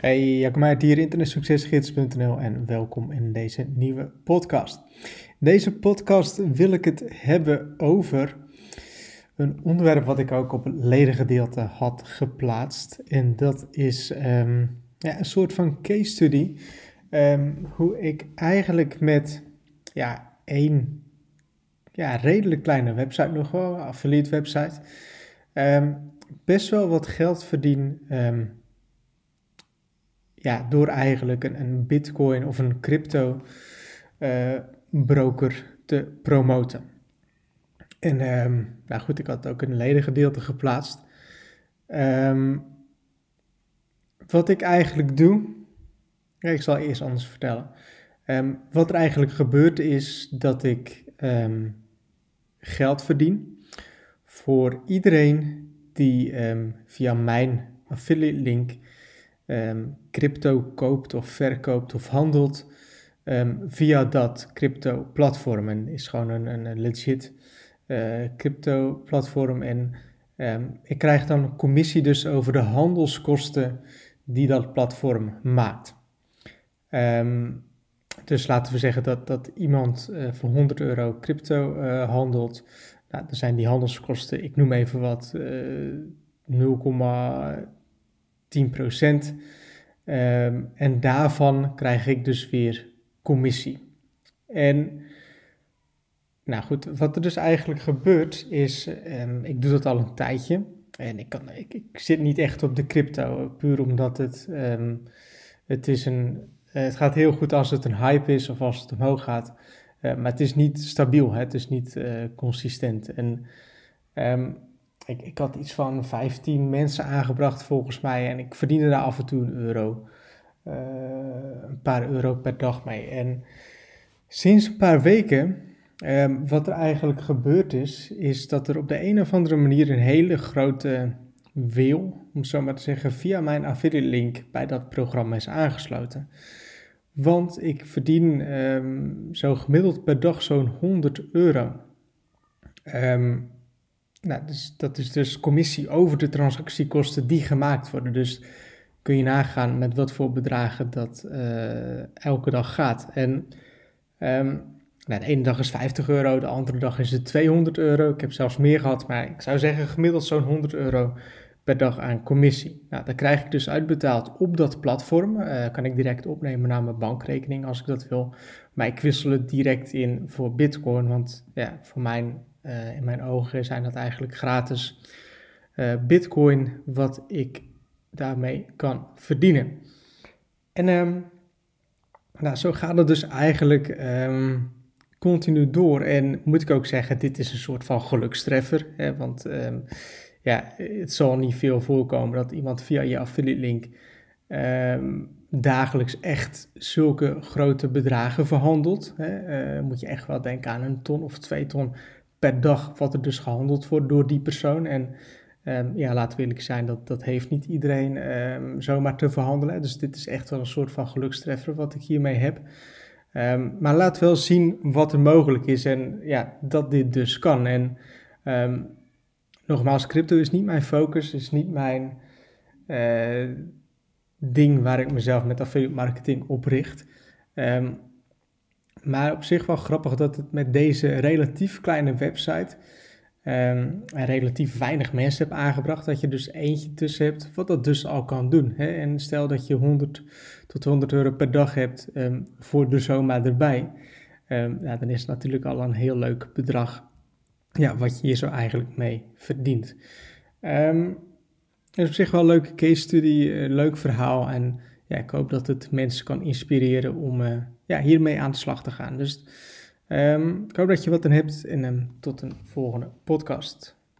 Hey, Jacob Meijer hier, internetsuccesgids.nl en welkom in deze nieuwe podcast. Deze podcast wil ik het hebben over een onderwerp wat ik ook op het ledengedeelte had geplaatst. En dat is um, ja, een soort van case study. Um, hoe ik eigenlijk met ja, één ja, redelijk kleine website nog wel, affiliate website, um, best wel wat geld verdien ja, door eigenlijk een, een bitcoin of een crypto uh, broker te promoten. En um, goed, ik had ook een ledengedeelte geplaatst. Um, wat ik eigenlijk doe, ik zal eerst anders vertellen. Um, wat er eigenlijk gebeurt is dat ik geld verdien voor iedereen die via mijn affiliate link um, crypto koopt of verkoopt of handelt um, via dat crypto platform. En is gewoon een, een legit uh, crypto platform. En um, ik krijg dan een commissie dus over de handelskosten die dat platform maakt. dus laten we zeggen dat, dat iemand uh, voor 100 euro crypto uh, handelt. Nou, dan zijn die handelskosten, ik noem even wat, 0,1 10%. Um, en daarvan krijg ik dus weer commissie. En nou goed, wat er dus eigenlijk gebeurt is, um, ik doe dat al een tijdje. En ik, kan, ik, zit niet echt op de crypto, puur omdat het, um, het is een, het gaat heel goed als het een hype is of als het omhoog gaat. Uh, maar het is niet stabiel, hè? het is niet uh, consistent. En ik, ik had iets van 15 mensen aangebracht volgens mij en ik verdiende daar af en toe een euro. Uh, een paar euro per dag mee. En sinds een paar weken, um, wat er eigenlijk gebeurd is, is dat er op de een of andere manier een hele grote wil, om zo maar te zeggen, via mijn affiliate link bij dat programma is aangesloten. Want ik verdien um, zo gemiddeld per dag zo'n 100 euro. Um, nou, dus dat is dus commissie over de transactiekosten die gemaakt worden. Dus kun je nagaan met wat voor bedragen dat uh, elke dag gaat. En um, nou, de ene dag is 50 euro, de andere dag is het 200 euro. Ik heb zelfs meer gehad, maar ik zou zeggen gemiddeld zo'n 100 euro per dag aan commissie. Nou, dat krijg ik dus uitbetaald op dat platform. Uh, kan ik direct opnemen naar mijn bankrekening als ik dat wil. Maar ik wissel het direct in voor Bitcoin, want ja, voor mijn uh, in mijn ogen zijn dat eigenlijk gratis uh, bitcoin wat ik daarmee kan verdienen. En um, nou, zo gaat het dus eigenlijk um, continu door. En moet ik ook zeggen, dit is een soort van gelukstreffer. Hè, want um, ja, het zal niet veel voorkomen dat iemand via je affiliate link dagelijks echt zulke grote bedragen verhandelt. Hè. Uh, moet je echt wel denken aan een ton of twee ton per dag wat er dus gehandeld wordt door die persoon. En um, ja, laten we eerlijk zijn, dat, dat heeft niet iedereen um, zomaar te verhandelen. Dus dit is echt wel een soort van gelukstreffer wat ik hiermee heb. Um, maar laat wel zien wat er mogelijk is en ja, dat dit dus kan. En nogmaals, crypto is niet mijn focus, is niet mijn uh, ding waar ik mezelf met affiliate marketing op richt. Maar op zich wel grappig dat het met deze relatief kleine website um, relatief weinig mensen hebt aangebracht. Dat je dus eentje tussen hebt, wat dat dus al kan doen. Hè? En stel dat je 100 tot 100 euro per dag hebt um, voor de zomaar erbij. Um, dan is het natuurlijk al een heel leuk bedrag ja, wat je hier zo eigenlijk mee verdient. Um, is op zich wel een leuke case study, een leuk verhaal. En ja, ik hoop dat het mensen kan inspireren om uh, ja, hiermee aan de slag te gaan. Dus um, ik hoop dat je wat aan hebt en um, tot een volgende podcast.